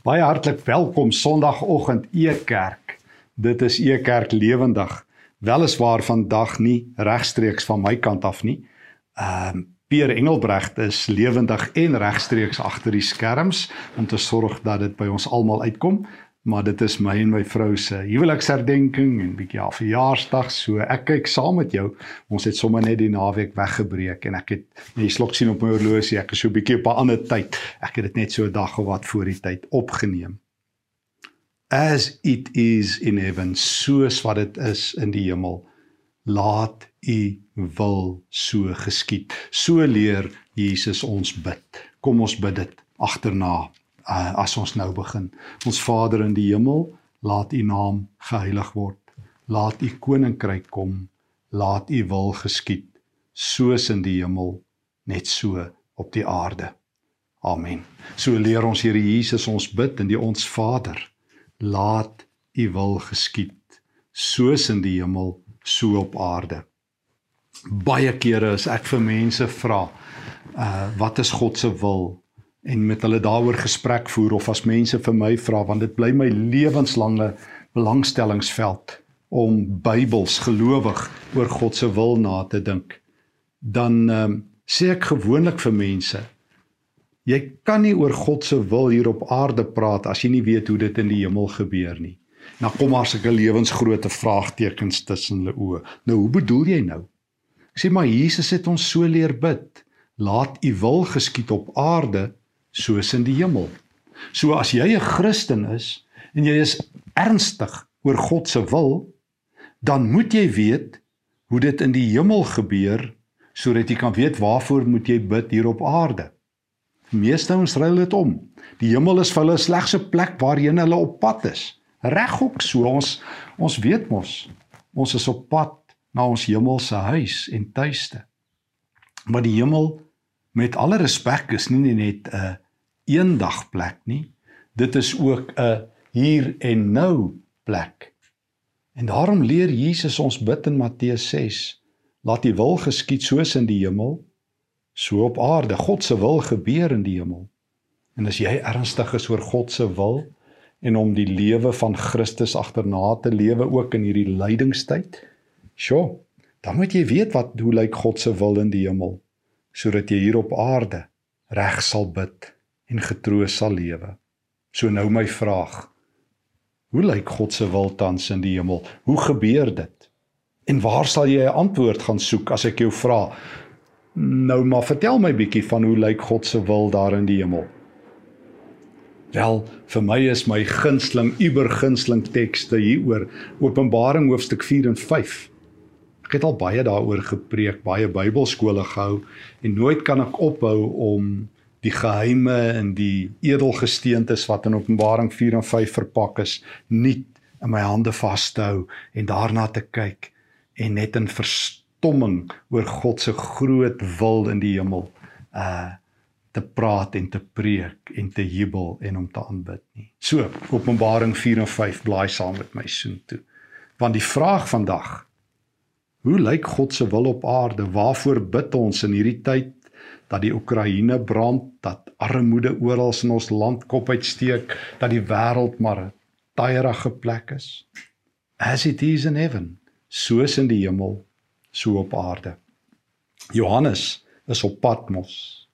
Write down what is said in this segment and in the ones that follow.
Baie hartlik welkom Sondagoggend Ekerk. Dit is Ekerk lewendig. Weliswaar vandag nie regstreeks van my kant af nie. Ehm um, Pierre Engelbregt is lewendig en regstreeks agter die skerms om te sorg dat dit by ons almal uitkom maar dit is my en my vrou se huweliksherdenking en bietjie haar verjaarsdag so ek kyk saam met jou. Ons het sommer net die naweek weggebreek en ek het jy slok sien op my horlosie ek is so bietjie op 'n ander tyd. Ek het dit net so 'n dag of wat voor die tyd opgeneem. As it is in heaven soos wat dit is in die hemel laat u wil so geskied. So leer Jesus ons bid. Kom ons bid dit agterna uh, as ons nou begin. Ons Vader in die hemel, laat U naam geheilig word. Laat U koninkryk kom. Laat U wil geskied, soos in die hemel, net so op die aarde. Amen. So leer ons Here Jesus ons bid in die ons Vader. Laat U wil geskied, soos in die hemel, so op aarde. Baie kere as ek vir mense vra, uh wat is God se wil? En met hulle daaroor gesprek voer of as mense vir my vra want dit bly my lewenslange belangstellingsveld om Bybels gelowig oor God se wil na te dink. Dan um, sê ek gewoonlik vir mense jy kan nie oor God se wil hier op aarde praat as jy nie weet hoe dit in die hemel gebeur nie. Nou kom maar sulke lewensgrootte vraagtekens tussen hulle oë. Nou hoe bedoel jy nou? Ek sê maar Jesus het ons so leer bid. Laat u wil geskied op aarde soos in die hemel. So as jy 'n Christen is en jy is ernstig oor God se wil, dan moet jy weet hoe dit in die hemel gebeur sodat jy kan weet waarvoor moet jy bid hier op aarde. Meeste ons ruil dit om. Die hemel is vir hulle slegs 'n plek waarheen hulle op pad is. Regop so ons ons weet mos ons is op pad na ons hemelse huis en tuiste. Maar die hemel met alle respek is nie net 'n eendag plek nie. Dit is ook 'n hier en nou plek. En daarom leer Jesus ons bid in Matteus 6: Laat U wil geskied soos in die hemel, so op aarde. God se wil gebeur in die hemel. En as jy ernstig is oor God se wil en om die lewe van Christus agterna te lewe ook in hierdie lydingstyd, sjoe, dan moet jy weet wat hoe lyk God se wil in die hemel sodat jy hier op aarde reg sal bid en getroos sal lewe. So nou my vraag. Hoe lyk God se wil tans in die hemel? Hoe gebeur dit? En waar sal jy 'n antwoord gaan soek as ek jou vra? Nou maar vertel my bietjie van hoe lyk God se wil daar in die hemel? Wel, vir my is my gunsteling, ubergunsteling tekste hieroor Openbaring hoofstuk 4 en 5. Ek het al baie daaroor gepreek, baie Bybelskole gehou en nooit kan ek ophou om die geheime en die edelgesteentes wat in Openbaring 4 en 5 verpak is, nuut in my hande vas te hou en daarna te kyk en net in verstomming oor God se groot wil in die hemel uh te praat en te preek en te jubel en om te aanbid nie. So, Openbaring 4 en 5 blaai saam met my soontoe. Want die vraag vandag Hoe lyk God se wil op aarde? Waarvoor bid ons in hierdie tyd dat die Oekraïne brand, dat armoede oral in ons land kop uitsteek, dat die wêreld maar 'n taaierige plek is? As it is in heaven, soos in die hemel, so op aarde. Johannes is op Patmos.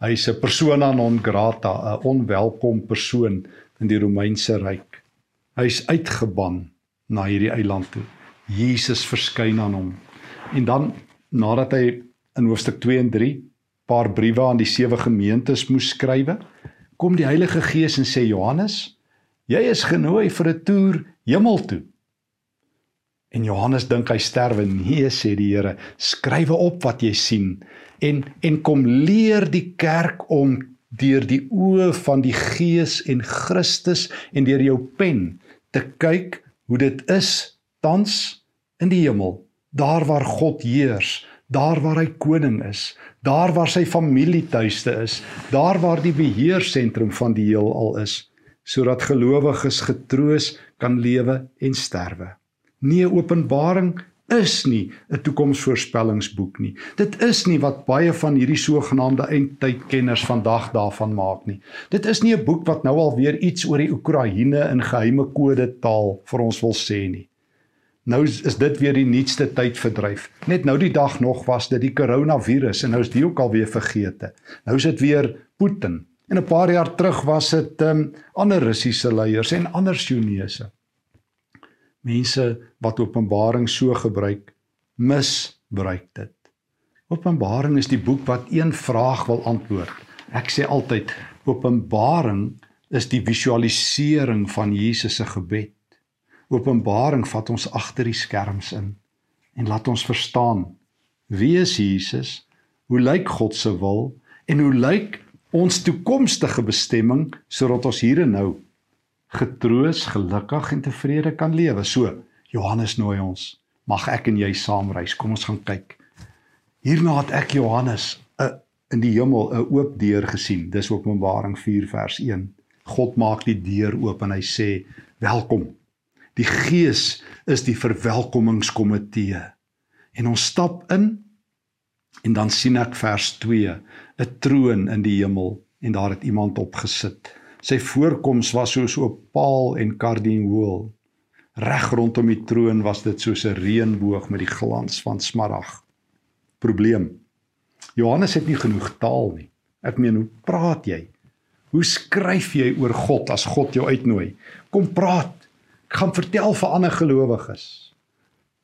Hy's 'n persona non grata, 'n onwelkom persoon in die Romeinse ryk. Hy's uitgeban na hierdie eiland toe. Jesus verskyn aan hom. En dan nadat hy in hoofstuk 2 en 3 paar briewe aan die sewe gemeentes moes skrywe, kom die Heilige Gees en sê Johannes, jy is genooi vir 'n toer hemel toe. En Johannes dink hy sterwe. Nee, sê die Here, skrywe op wat jy sien en en kom leer die kerk om deur die oë van die Gees en Christus en deur jou pen te kyk hoe dit is tans in die hemel, daar waar God heers, daar waar hy koning is, daar waar sy familie tuiste is, daar waar die beheersentrum van die heelal is, sodat gelowiges getroos kan lewe en sterwe. Nee, Openbaring is nie 'n toekomsvoorspellingsboek nie. Dit is nie wat baie van hierdie sogenaamde eindtydkenners vandag daarvan maak nie. Dit is nie 'n boek wat nou al weer iets oor die Oekraïne in geheime kode taal vir ons wil sê nie. Nou is dit weer die nuutste tydverdryf. Net nou die dag nog was dit die koronavirus en nou is dit ook al weer vergeete. Nou is dit weer Putin. En 'n paar jaar terug was dit um, ander Russiese leiers en ander Chinese. Mense wat Openbaring so gebruik, misbruik dit. Openbaring is die boek wat een vraag wil antwoord. Ek sê altyd Openbaring is die visualisering van Jesus se gebed. Openbaring vat ons agter die skerms in en laat ons verstaan wie is Jesus? Hoe lyk God se wil en hoe lyk ons toekomstige bestemming sodat ons hier en nou getroos, gelukkig en tevrede kan lewe. So, Johannes nooi ons. Mag ek en jy saam reis. Kom ons gaan kyk. Hierna het ek Johannes 'n in die hemel 'n oop deur gesien. Dis Openbaring 4 vers 1. God maak die deur oop en hy sê: "Welkom." Die Gees is die verwelkomingskomitee. En ons stap in en dan sien ek vers 2, 'n troon in die hemel en daar het iemand op gesit. Sy voorkoms was soos 'n paal en kardinhool. Reg rondom die troon was dit soos 'n reënboog met die glans van smarag. Probleem. Johannes het nie genoeg taal nie. Ek meen, hoe praat jy? Hoe skryf jy oor God as God jou uitnooi? Kom praat gaan vertel vir ander gelowiges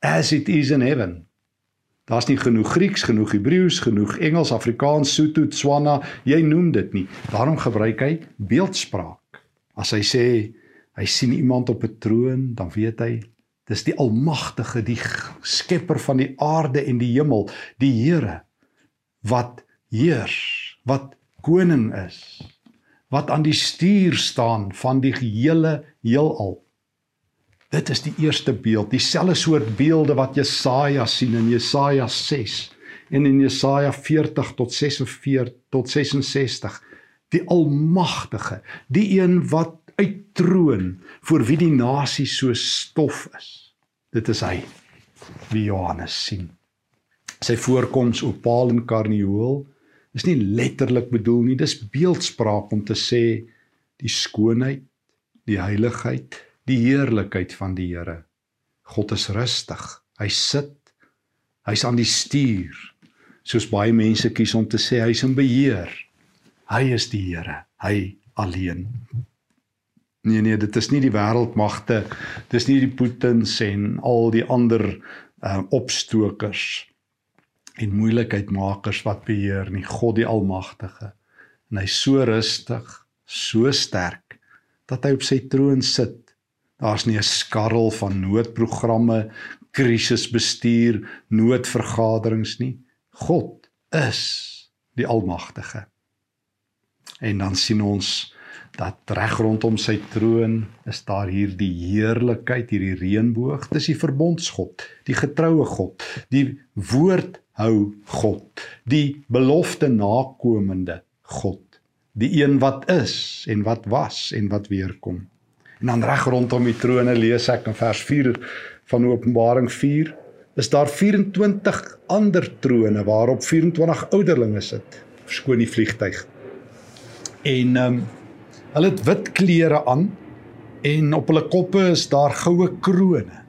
as it is in heaven. Daar's nie genoeg Grieks, genoeg Hebreëus, genoeg Engels, Afrikaans, Sotho, Tswana, jy noem dit nie. Daarom gebruik hy beeldspraak. As hy sê hy sien iemand op 'n troon, dan weet hy dis die almagtige, die skepper van die aarde en die hemel, die Here wat heers, wat koning is, wat aan die stuur staan van die hele heelal. Dit is die eerste beeld, dieselfde soort beelde wat Jesaja sien in Jesaja 6 en in Jesaja 40 tot 46 tot 66. Die Almagtige, die een wat uittroon voor wie die nasie so stof is. Dit is hy wie Johannes sien. Sy voorkoms op paal en karnieul is nie letterlik bedoel nie, dis beeldspraak om te sê die skoonheid, die heiligheid, die heerlikheid van die Here. God is rustig. Hy sit. Hy's aan die stuur. Soos baie mense kies om te sê hy's in beheer. Hy is die Here. Hy alleen. Nee nee, dit is nie die wêreldmagte. Dis nie die Putins en al die ander uh opstokers en moeilikheidmakers wat beheer nie. God die Almagtige. En hy's so rustig, so sterk dat hy op sy troon sit Daar's nie 'n skarrel van noodprogramme, krisisbestuur, noodvergaderings nie. God is die Almagtige. En dan sien ons dat reg rondom sy troon is daar hier die heerlikheid, hierdie reënboog. Dis die verbondsgod, die getroue God, die woordhou God, die belofte nakomende God, die een wat is en wat was en wat weer kom. En dan reg rondom die trone lees ek in vers 4 van Openbaring 4 is daar 24 ander trone waarop 24 ouderlinge sit. Verskoon die vliegtyg. En ehm um, hulle het wit klere aan en op hulle koppe is daar goue krones.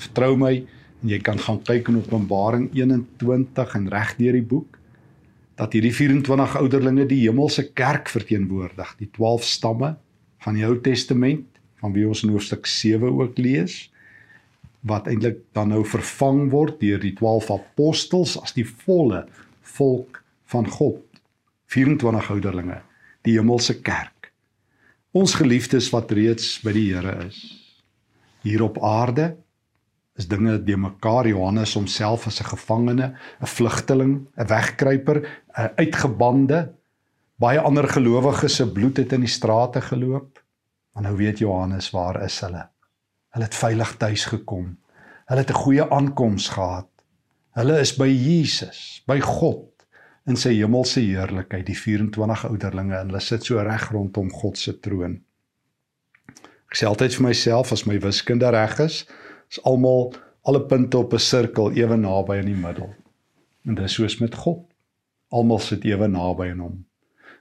Vertrou my en jy kan gaan kyk in Openbaring 21 en reg deur die boek dat hierdie 24 ouderlinge die hemelse kerk verteenwoordig, die 12 stamme van die Ou Testament van wie ons in hoofstuk 7 ook lees wat eintlik dan nou vervang word deur die 12 apostels as die volle volk van God. 24 ouderlinge die hemelse kerk. Ons geliefdes wat reeds by die Here is hier op aarde is dinge de mekaar. Johannes homself as 'n gevangene 'n vlugteling 'n wegkruiper 'n uitgebande Baie ander gelowiges se bloed het in die strate geloop. Maar nou weet Johannes waar is hulle? Hulle het veilig tuis gekom. Hulle het 'n goeie aankoms gehad. Hulle is by Jesus, by God in sy hemelse heerlikheid, die 24 ouderlinge en hulle sit so reg rondom God se troon. Ek sê altyd vir myself as my wiskunde reg is, is almal alle punte op 'n sirkel ewe naby in die middel. En dis soos met God. Almal sit ewe naby aan hom.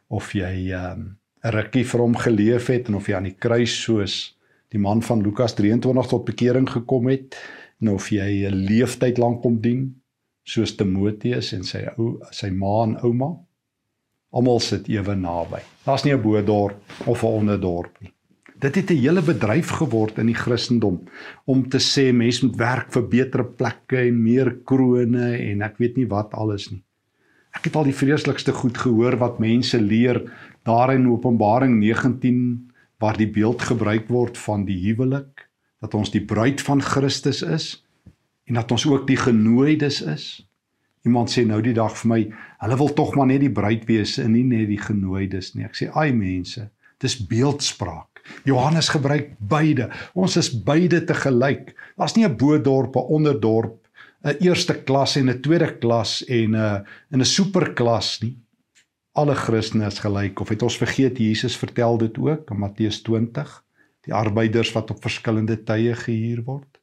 Of jy ehm, um, rukkie vir hom geleef het en of jy aan die kruis soos die man van Lukas 23 tot bekering gekom het en of jy 'n leeftyd lank kom dien soos Timoteus en sy ou sy ma en ouma almal sit ewe naby. Daar's nie 'n bo-dorp of 'n onderdorp nie. Dit het 'n hele bedryf geword in die Christendom om te sê mense moet werk vir beter plekke en meer krone en ek weet nie wat alles nie. Ek het al die vreeslikste goed gehoor wat mense leer daar in Openbaring 19 waar die beeld gebruik word van die huwelik dat ons die bruid van Christus is en dat ons ook die genooides is. Iemand sê nou die dag vir my, hulle wil tog maar net die bruid wees en nie net die genooides nie. Ek sê, "Ai mense, dis beeldspraak. Johannes gebruik beide. Ons is beide te gelyk. Daar's nie 'n bo-dorp, 'n onderdorp, 'n eerste klas en 'n tweede klas en 'n in 'n superklas nie. Alle Christene is gelyk of het ons vergeet Jesus vertel dit ook in Matteus 20 die arbeiders wat op verskillende tye gehuur word.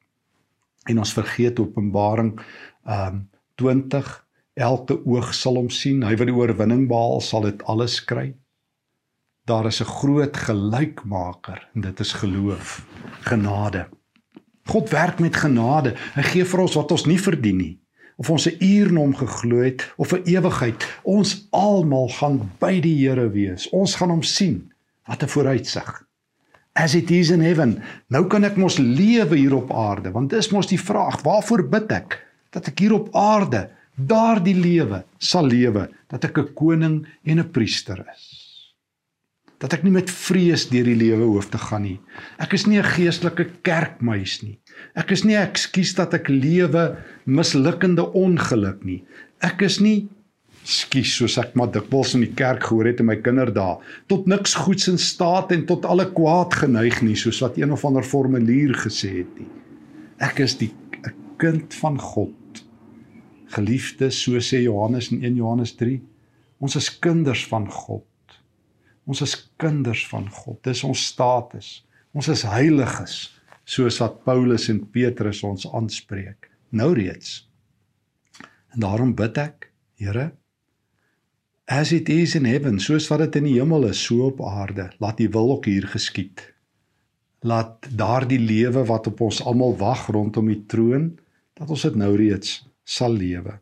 En ons vergeet Openbaring um 20 elke oog sal hom sien. Hy wat die oorwinning behaal sal dit alles kry. Daar is 'n groot gelykmaker en dit is geloof genade God werk met genade hy gee vir ons wat ons nie verdien nie of ons 'n uur na hom geglo het of 'n ewigheid. Ons almal gaan by die Here wees. Ons gaan hom sien. Wat 'n vooruitsig. As it is in heaven. Nou kan ek mos lewe hier op aarde, want dis mos die vraag, waarvoor bid ek? Dat ek hier op aarde daardie lewe sal lewe, dat ek 'n koning en 'n priester is. Dat ek nie met vrees deur die lewe hoef te gaan nie. Ek is nie 'n geestelike kerkmuis nie. Ek is nie ekskuus dat ek lewe mislukkende ongeluk nie. Ek is nie skuis soos ek maar dikwels in die kerk gehoor het in my kinderdae tot niks goeds in staat en tot alle kwaad geneig nie soos wat een of ander formulier gesê het nie. Ek is die 'n kind van God. Geliefde, so sê Johannes in 1 Johannes 3. Ons is kinders van God. Ons is kinders van God. Dis ons status. Ons is heiliges soos wat Paulus en Petrus ons aanspreek nou reeds en daarom bid ek Here as it is in heaven soos wat dit in die hemel is so op aarde laat u wil ook hier geskied laat daardie lewe wat op ons almal wag rondom die troon dat ons dit nou reeds sal lewe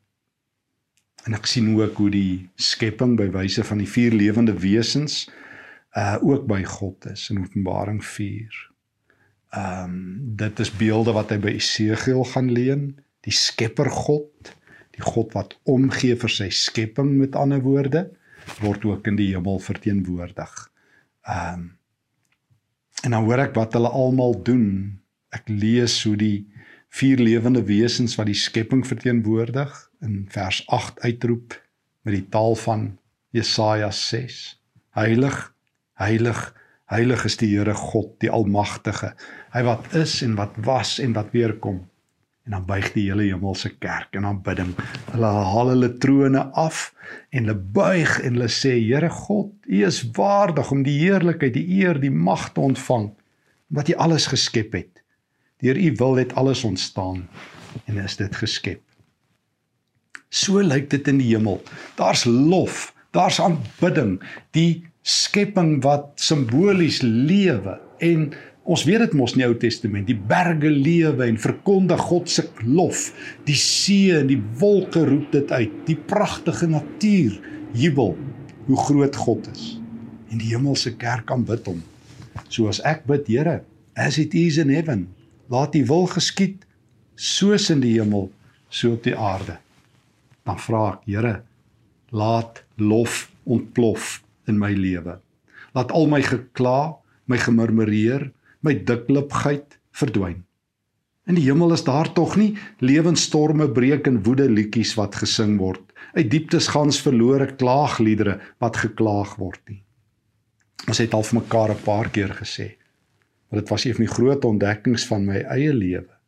en ek sien ook hoe die skepping by wyse van die vier lewende wesens uh ook by God is in Openbaring 4 Ehm um, dit is beelde wat hy by Esegiel gaan leen, die Skepper God, die God wat omgee vir sy skepping met ander woorde, word ook in die hemel verteenwoordig. Ehm um, en dan hoor ek wat hulle almal doen. Ek lees hoe die vier lewende wesens wat die skepping verteenwoordig in vers 8 uitroep met die taal van Jesaja 6. Heilig, heilig, Heilig is die Here God, die Almagtige. Hy wat is en wat was en wat weer kom. En dan buig die hele hemelse kerk en aanbidding. Hulle haal hulle trone af en hulle buig en hulle sê Here God, U is waardig om die heerlikheid, die eer, die mag te ontvang wat U alles geskep het. Deur U wil het alles ontstaan en is dit geskep. So lyk dit in die hemel. Daar's lof, daar's aanbidding. Die skepping wat simbolies lewe. En ons weet dit mos in die Ou Testament die berge lewe en verkondig God se lof. Die see en die wolke roep dit uit. Die pragtige natuur jubel hoe groot God is. En die hemelse kerk aanbid hom. Soos ek bid Here as it is in heaven laat u wil geskied soos in die hemel so op die aarde dan vra ek Here laat lof ontplof in my lewe. Laat al my gekla, my gemurmureer, my diklipheid verdwyn. In die hemel is daar tog nie lewensstorme breek en woede liedjies wat gesing word. Uit dieptes gans verlore klaagliedere wat geklaag word nie. Ons het al vir mekaar 'n paar keer gesê, maar dit was een van die groot ontdekkings van my eie lewe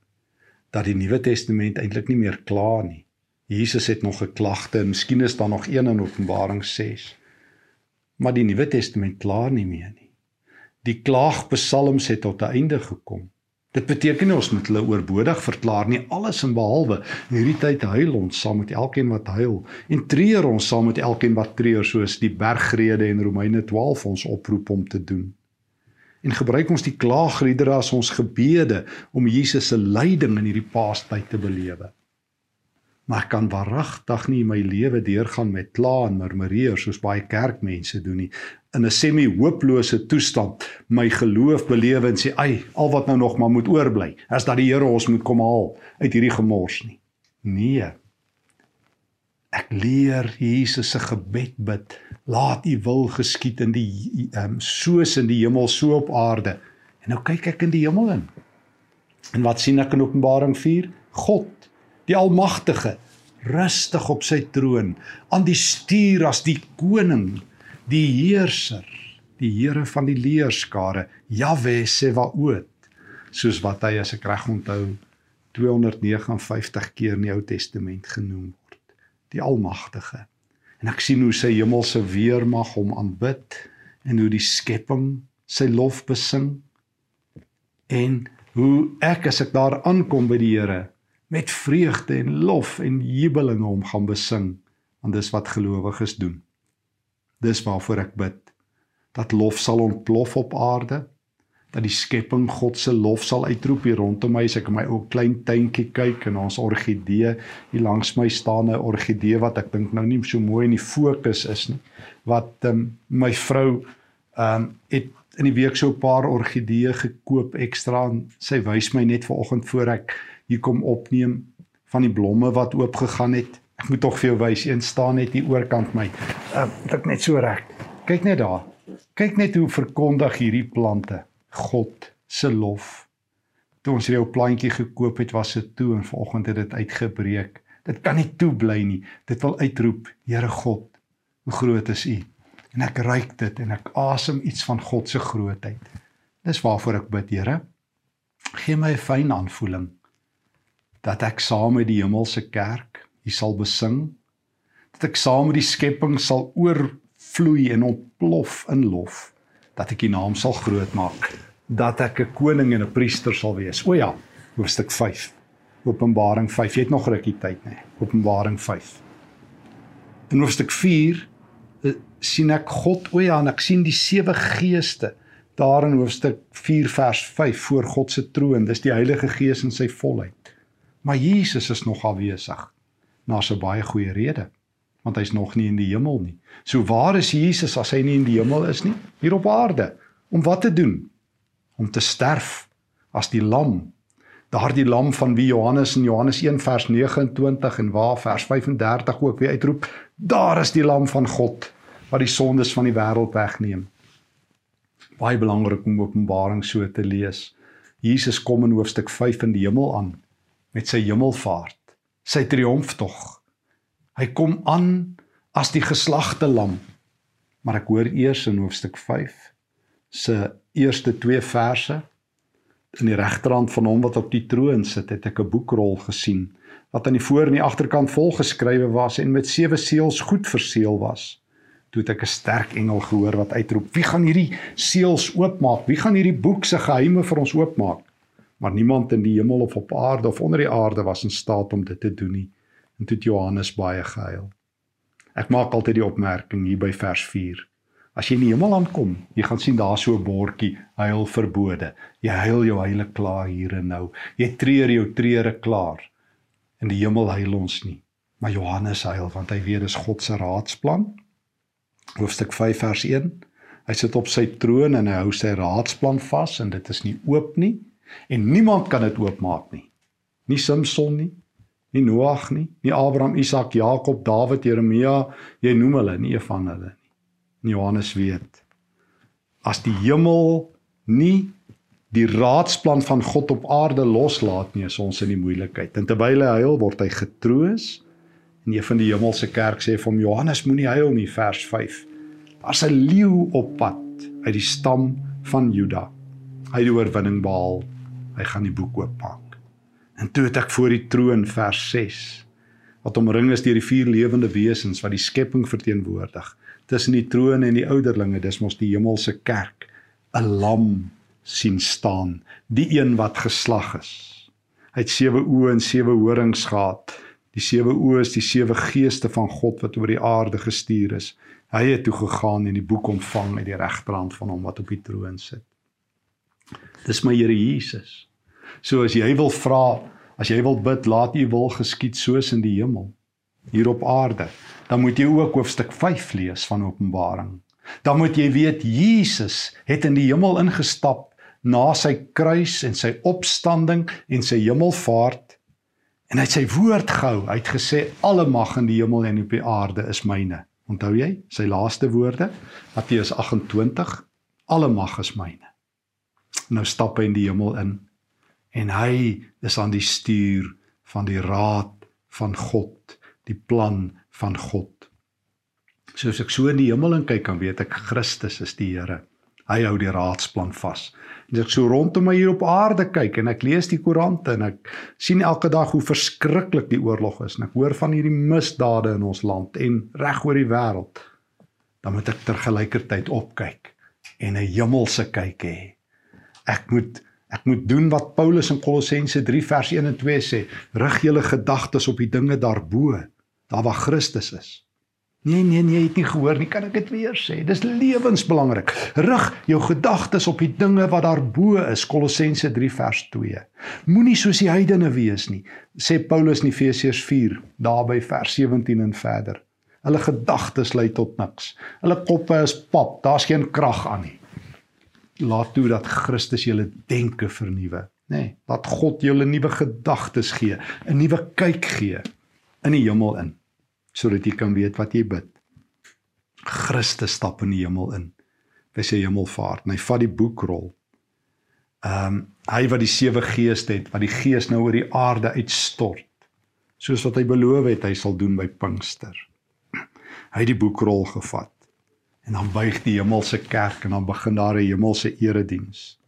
dat die Nuwe Testament eintlik nie meer kla nie. Jesus het nog geklagte en miskien is daar nog een in Openbaring 6 maar die Nuwe Testament klaar nie meer nie. Die klaagpsalms het tot 'n einde gekom. Dit beteken nie ons moet hulle oorbodig verklaar nie, alles en behalwe. In hierdie tyd huil ons saam met elkeen wat huil en treur ons saam met elkeen wat treur soos die bergrede en Romeine 12 ons oproep om te doen. En gebruik ons die klaagliedere as ons gebede om Jesus se lyding in hierdie paastyd te belewe maar kan waaragtig nie my lewe deurgaan met kla en murmureer soos baie kerkmense doen nie. In 'n semi-hooplose toestand my geloof belewe en sê ai al wat nou nog maar moet oorbly is dat die Here ons moet kom haal uit hierdie gemors nie. Nee. Ek leer Jesus se gebed bid. Laat u wil geskied in die um, soos in die hemel so op aarde. En nou kyk ek in die hemel in. En wat sien ek in Openbaring 4 God die almagtige rustig op sy troon aan die stuur as die koning die heerser die Here van die leerskare Jahwe Sevaot soos wat hy as ek reg onthou 259 keer in die Ou Testament genoem word. Die almagtige. En ek sien hoe sy hemelse weermag hom aanbid en hoe die skepping sy lof besing en hoe ek as ek daar aankom by die Here met vreugde en lof en jubelinge om gaan besing want dis wat gelowiges doen. Dis waarvoor ek bid dat lof sal ontplof op aarde dat die skepping God se lof sal uitroep hier rondom my as ek in my ou klein tuintjie kyk en ons orgidee hier langs my staan 'n orgidee wat ek dink nou nie so mooi in die fokus is nie wat um, my vrou um, het in die week so 'n paar orgidee gekoop ekstra en sy wys my net vanoggend voor ek hier kom opneem van die blomme wat oop gegaan het. Ek moet tog vir jou wys, een staan net hier oorkant my. Uh, ek net so reg. Kyk net daar. Kyk net hoe verkondig hierdie plante God se lof. Toe ons hierdie ou plantjie gekoop het, was dit toe en vanoggend het dit uitgebreek. Dit kan nie toe bly nie. Dit wil uitroep, Here God, hoe groot is U? En ek ruik dit en ek asem iets van God se grootheid. Dis waarvoor ek bid, Here. Gee my 'n fyn aanvoeling dat ek saam met die hemelse kerk hier sal besing dat ek saam met die skepping sal oorvloei en ontplof in lof dat ek die naam sal groot maak dat ek 'n koning en 'n priester sal wees. O ja hoofstuk 5 Openbaring 5 jy het nog rukkie tyd nê. Openbaring 5 In hoofstuk 4 eh, sien ek God o ja en ek sien die sewe geeste daar in hoofstuk 4 vers 5 voor God se troon. Dis die Heilige Gees in sy volheid Maar Jesus is nog afwesig. Na so baie goeie rede, want hy's nog nie in die hemel nie. So waar is Jesus as hy nie in die hemel is nie? Hier op aarde. Om wat te doen? Om te sterf as die lam. Daardie lam van wie Johannes in Johannes 1 vers 29 en waar vers 35 ook weer uitroep, daar is die lam van God wat die sondes van die wêreld wegneem. Baie belangrik om Openbaring so te lees. Jesus kom in hoofstuk 5 in die hemel aan met sy hemelvaart, sy triomftog. Hy kom aan as die geslagte lam. Maar ek hoor eers in hoofstuk 5 se eerste 2 verse in die regterhand van hom wat op die troon sit, het ek 'n boekrol gesien wat aan die voor en die agterkant vol geskrywe was en met sewe seels goed verseël was. Toe het ek 'n sterk engel gehoor wat uitroep: "Wie gaan hierdie seels oopmaak? Wie gaan hierdie boek se geheime vir ons oopmaak?" Maar niemand in die hemel of op aarde of onder die aarde was in staat om dit te doen nie. En toe Johannes baie gehuil. Ek maak altyd die opmerking hier by vers 4. As jy in die hemel aankom, jy gaan sien daar so 'n bordjie huil verbode. Jy huil jou heile klaar hier en nou. Jy treur jou treure klaar. In die hemel huil ons nie, maar Johannes huil want hy weet dis God se raadsplan. Hoofstuk 5 vers 1. Hy sit op sy troon en hy hou sy raadsplan vas en dit is nie oop nie en niemand kan dit oopmaak nie. Nie Samson nie, nie Noag nie, nie Abraham, Isak, Jakob, Dawid, Jeremia, jy noem hulle nie een van hulle nie. En Johannes weet as die hemel nie die raadsplan van God op aarde loslaat nie, is ons in die moeilikheid. En terwyl hy huil, word hy getroos. En een van die hemelse kerk sê vir hom Johannes moenie huil nie, vers 5. Daar's 'n leeu op pad uit die stam van Juda. Hy het die oorwinning behaal hy gaan die boek oopmaak. En toe het ek voor die troon vers 6 wat omring is deur die vier lewende wesens wat die skepping verteenwoordig. Tussen die troon en die ouderlinge, dis mos die hemelse kerk, 'n lam sien staan, die een wat geslag is. Hy het sewe oë en sewe horings gehad. Die sewe oë is die sewe geeste van God wat oor die aarde gestuur is. Hy het toe gegaan en die boek ontvang uit die regterhand van hom wat op die troon sit. Dis my Here Jesus. So as jy wil vra, as jy wil bid, laat U wil geskied soos in die hemel hier op aarde, dan moet jy ook hoofstuk 5 lees van Openbaring. Dan moet jy weet Jesus het in die hemel ingestap na sy kruis en sy opstanding en sy hemelvaart en hy het sy woord gehou. Hy het gesê alle mag in die hemel en op die aarde is myne. Onthou jy sy laaste woorde? Matteus 28. Alle mag is myne. Nou stap hy in die hemel in en hy is aan die stuur van die raad van God, die plan van God. So as ek so in die hemel in kyk, kan weet ek Christus is die Here. Hy hou die raadsplan vas. En ek so rondom my hier op aarde kyk en ek lees die koerante en ek sien elke dag hoe verskriklik die oorlog is en ek hoor van hierdie misdade in ons land en reg oor die wêreld, dan moet ek tergelykertyd opkyk en 'n hemelse kyk hê. Ek moet Ek moet doen wat Paulus in Kolossense 3 vers 1 en 2 sê: Rig julle gedagtes op die dinge daarbo, daar waar Christus is. Nee nee nee, jy het nie gehoor nie, kan ek dit weer sê. Dis lewensbelangrik. Rig jou gedagtes op die dinge wat daarbo is, Kolossense 3 vers 2. Moenie soos die heidene wees nie, sê Paulus in Efesiërs 4, daarby vers 17 en verder. Hulle gedagtes lei tot niks. Hulle koppe is pap, daar's geen krag aan nie laat toe dat Christus julle denke vernuwe, nê? Nee, laat God julle nuwe gedagtes gee, 'n nuwe kyk gee in die hemel in, sodat jy kan weet wat jy bid. Christus stap in die hemel in. Hy sê hemelvaart, hy vat die boekrol. Ehm um, hy wat die sewe geeste het, wat die gees nou oor die aarde uitstort, soos wat hy beloof het hy sal doen by Pinkster. Hy het die boekrol gevat En dan buig die hemelse kerk en dan begin daar 'n hemelse erediens.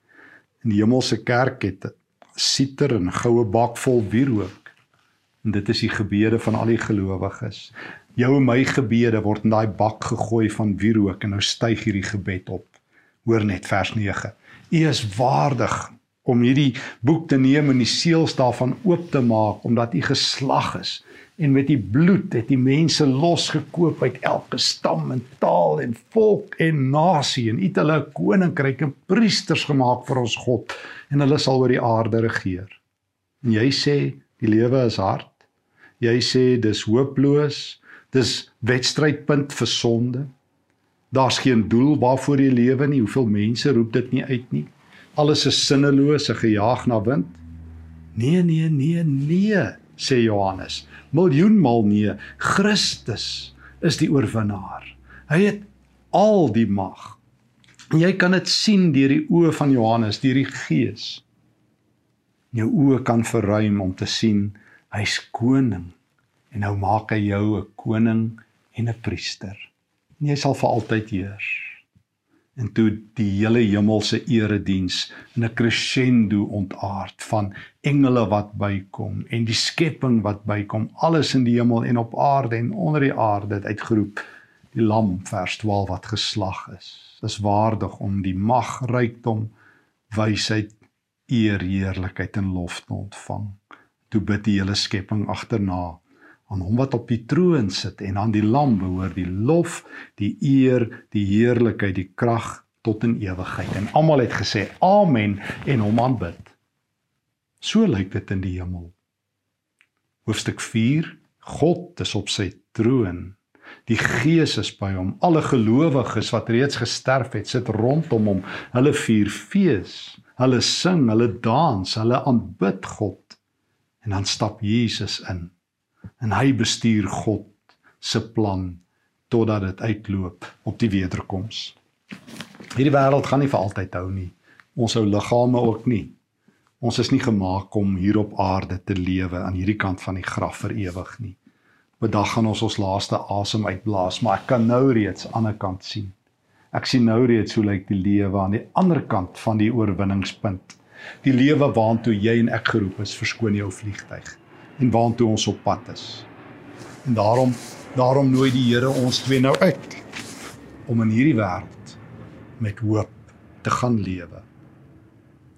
En die hemelse kerk het 'n siter en goue bak vol wierook. En dit is die gebede van al die gelowiges. Jou en my gebede word in daai bak gegooi van wierook en nou styg hierdie gebed op. Hoor net vers 9. U is waardig om hierdie boek te neem en die seels daarvan oop te maak omdat u geslag is en met die bloed het die mense losgekoop uit elke stam en taal en volk en nasie en het hulle 'n koninkryk en priesters gemaak vir ons God en hulle sal oor die aarde regeer. En jy sê die lewe is hard. Jy sê dis hooploos. Dis wedstrydpunt vir sonde. Daar's geen doel waarvoor jy lewe nie. Hoeveel mense roep dit nie uit nie. Alles is sinneloos, gejaag na wind. Nee, nee, nee, nee, sê Johannes miljoenmal nee. Christus is die oorwinnaar. Hy het al die mag. En jy kan dit sien deur die oë van Johannes, deur die Gees. Jou oë kan verruim om te sien hy's koning en nou maak hy jou 'n koning en 'n priester. En jy sal vir altyd heers en toe die hele hemelse erediens in 'n crescendo ontaard van engele wat bykom en die skepping wat bykom alles in die hemel en op aarde en onder die aarde het uitgeroep die lam vers 12 wat geslag is. Is waardig om die mag rykdom wysheid eer heerlikheid en lof te ontvang. Toe bid die hele skepping agterna aan hom wat op die troon sit en aan die lam behoort die lof, die eer, die heerlikheid, die krag tot in ewigheid. En almal het gesê amen en hom aanbid. So lyk dit in die hemel. Hoofstuk 4 God is op sy troon. Die Gees is by hom. Alle gelowiges wat reeds gesterf het, sit rondom hom. Hulle vier fees. Hulle sing, hulle dans, hulle aanbid God. En dan stap Jesus in en hy bestuur God se plan totdat dit uitloop op die wederkoms. Hierdie wêreld gaan nie vir altyd hou nie. Ons ou liggame ook nie. Ons is nie gemaak om hier op aarde te lewe aan hierdie kant van die graf vir ewig nie. Op 'n dag gaan ons ons laaste asem uitblaas, maar ek kan nou reeds aan die ander kant sien. Ek sien nou reeds hoe lyk die lewe aan die ander kant van die oorwinningspunt. Die lewe waartoe jy en ek geroep is, verskoon jou vliegtyg en waartoe ons op pad is. En daarom daarom nooi die Here ons twee nou uit om in hierdie wêreld met hoop te gaan lewe.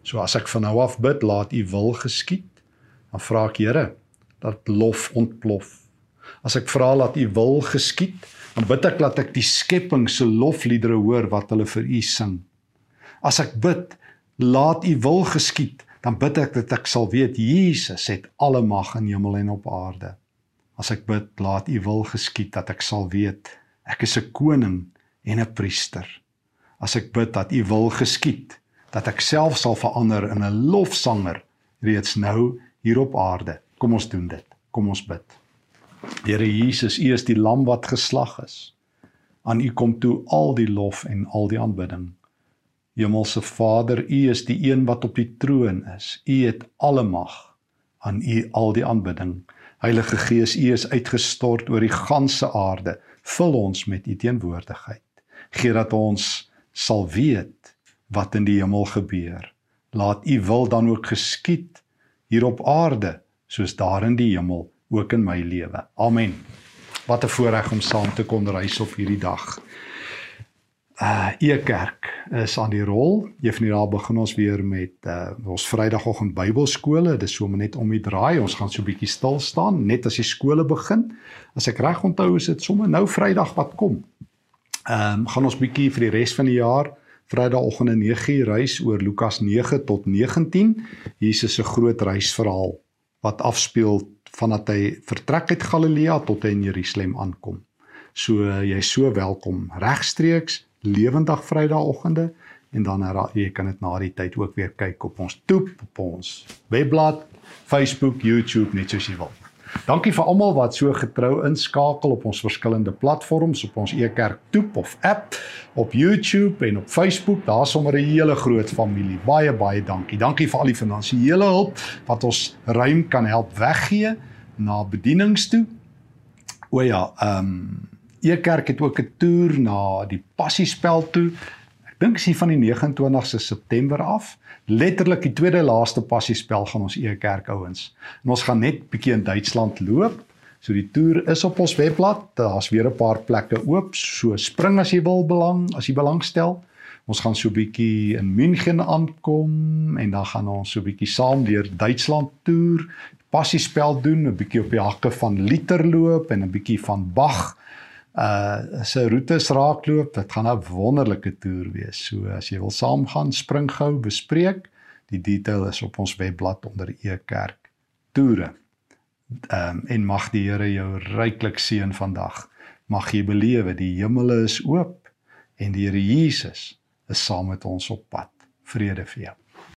So as ek van nou af bid, laat U wil geskied, dan vra ek Here dat lof ontplof. As ek vra dat U wil geskied, dan bid ek dat ek die skepping se lofliedere hoor wat hulle vir U sing. As ek bid, laat U wil geskied, dan bid ek dat ek sal weet Jesus het alle mag in hemel en op aarde. As ek bid, laat U wil geskied dat ek sal weet ek is 'n koning en 'n priester. As ek bid dat U wil geskied, dat ek self sal verander in 'n lofsanger reeds nou hier op aarde. Kom ons doen dit. Kom ons bid. Here Jesus, U is die lam wat geslag is. Aan U kom toe al die lof en al die aanbidding. Hemelse Vader, U is die een wat op die troon is. U het alle mag. Aan U al die aanbidding. Heilige Gees, U is uitgestort oor die ganse aarde. Vul ons met U teenwoordigheid. Gee dat ons sal weet wat in die hemel gebeur. Laat U wil dan ook geskied hier op aarde soos daar in die hemel ook in my lewe. Amen. Wat 'n voorreg om saam te kon reis op hierdie dag. Uh Ekerk is aan die rol. Juffrou daar begin ons weer met uh ons Vrydagoggend Bybelskole. Dit is so net om die draai. Ons gaan so 'n bietjie stil staan net as die skole begin. As ek reg onthou is dit sommer nou Vrydag wat kom. Ehm um, gaan ons bietjie vir die res van die jaar Vrydagoggend 'n 9uur reis oor Lukas 9 tot 19. Jesus se groot reisverhaal wat afspeel vandat hy vertrek uit Galilea tot hy in Jerusalem aankom. So jy is so welkom regstreeks lewendig Vrydagoggende en dan jy kan dit na die tyd ook weer kyk op ons toep op ons webblad, Facebook, YouTube net soos jy wil. Dankie vir almal wat so getrou inskakel op ons verskillende platforms op ons e-kerk toep of app op YouTube en op Facebook. Daar's sommer 'n hele groot familie. Baie baie dankie. Dankie vir al die finansiële hulp wat ons ruim kan help weggee na bedienings toe. O ja, ehm um, e-kerk het ook 'n toer na die Passiespel toe dink is hier van die 29ste September af. Letterlik die tweede laaste passiespel gaan ons e-kerk ouens. En ons gaan net bietjie in Duitsland loop. So die toer is op ons webblad. Daar's weer 'n paar plekke oop. So spring as jy wil belang, as jy belangstel. Ons gaan so bietjie in München aankom en dan gaan ons so bietjie saam deur Duitsland toer, passiespel doen, 'n bietjie op die hakke van Liter loop en 'n bietjie van Bach uh se roetes raakloop. Dit gaan 'n wonderlike toer wees. So as jy wil saamgaan, spring gou, bespreek. Die detail is op ons webblad onder e-kerk toere. Ehm um, en mag die Here jou ryklik seën vandag. Mag jy belewe die hemele is oop en die Here Jesus is saam met ons op pad. Vrede vir jou.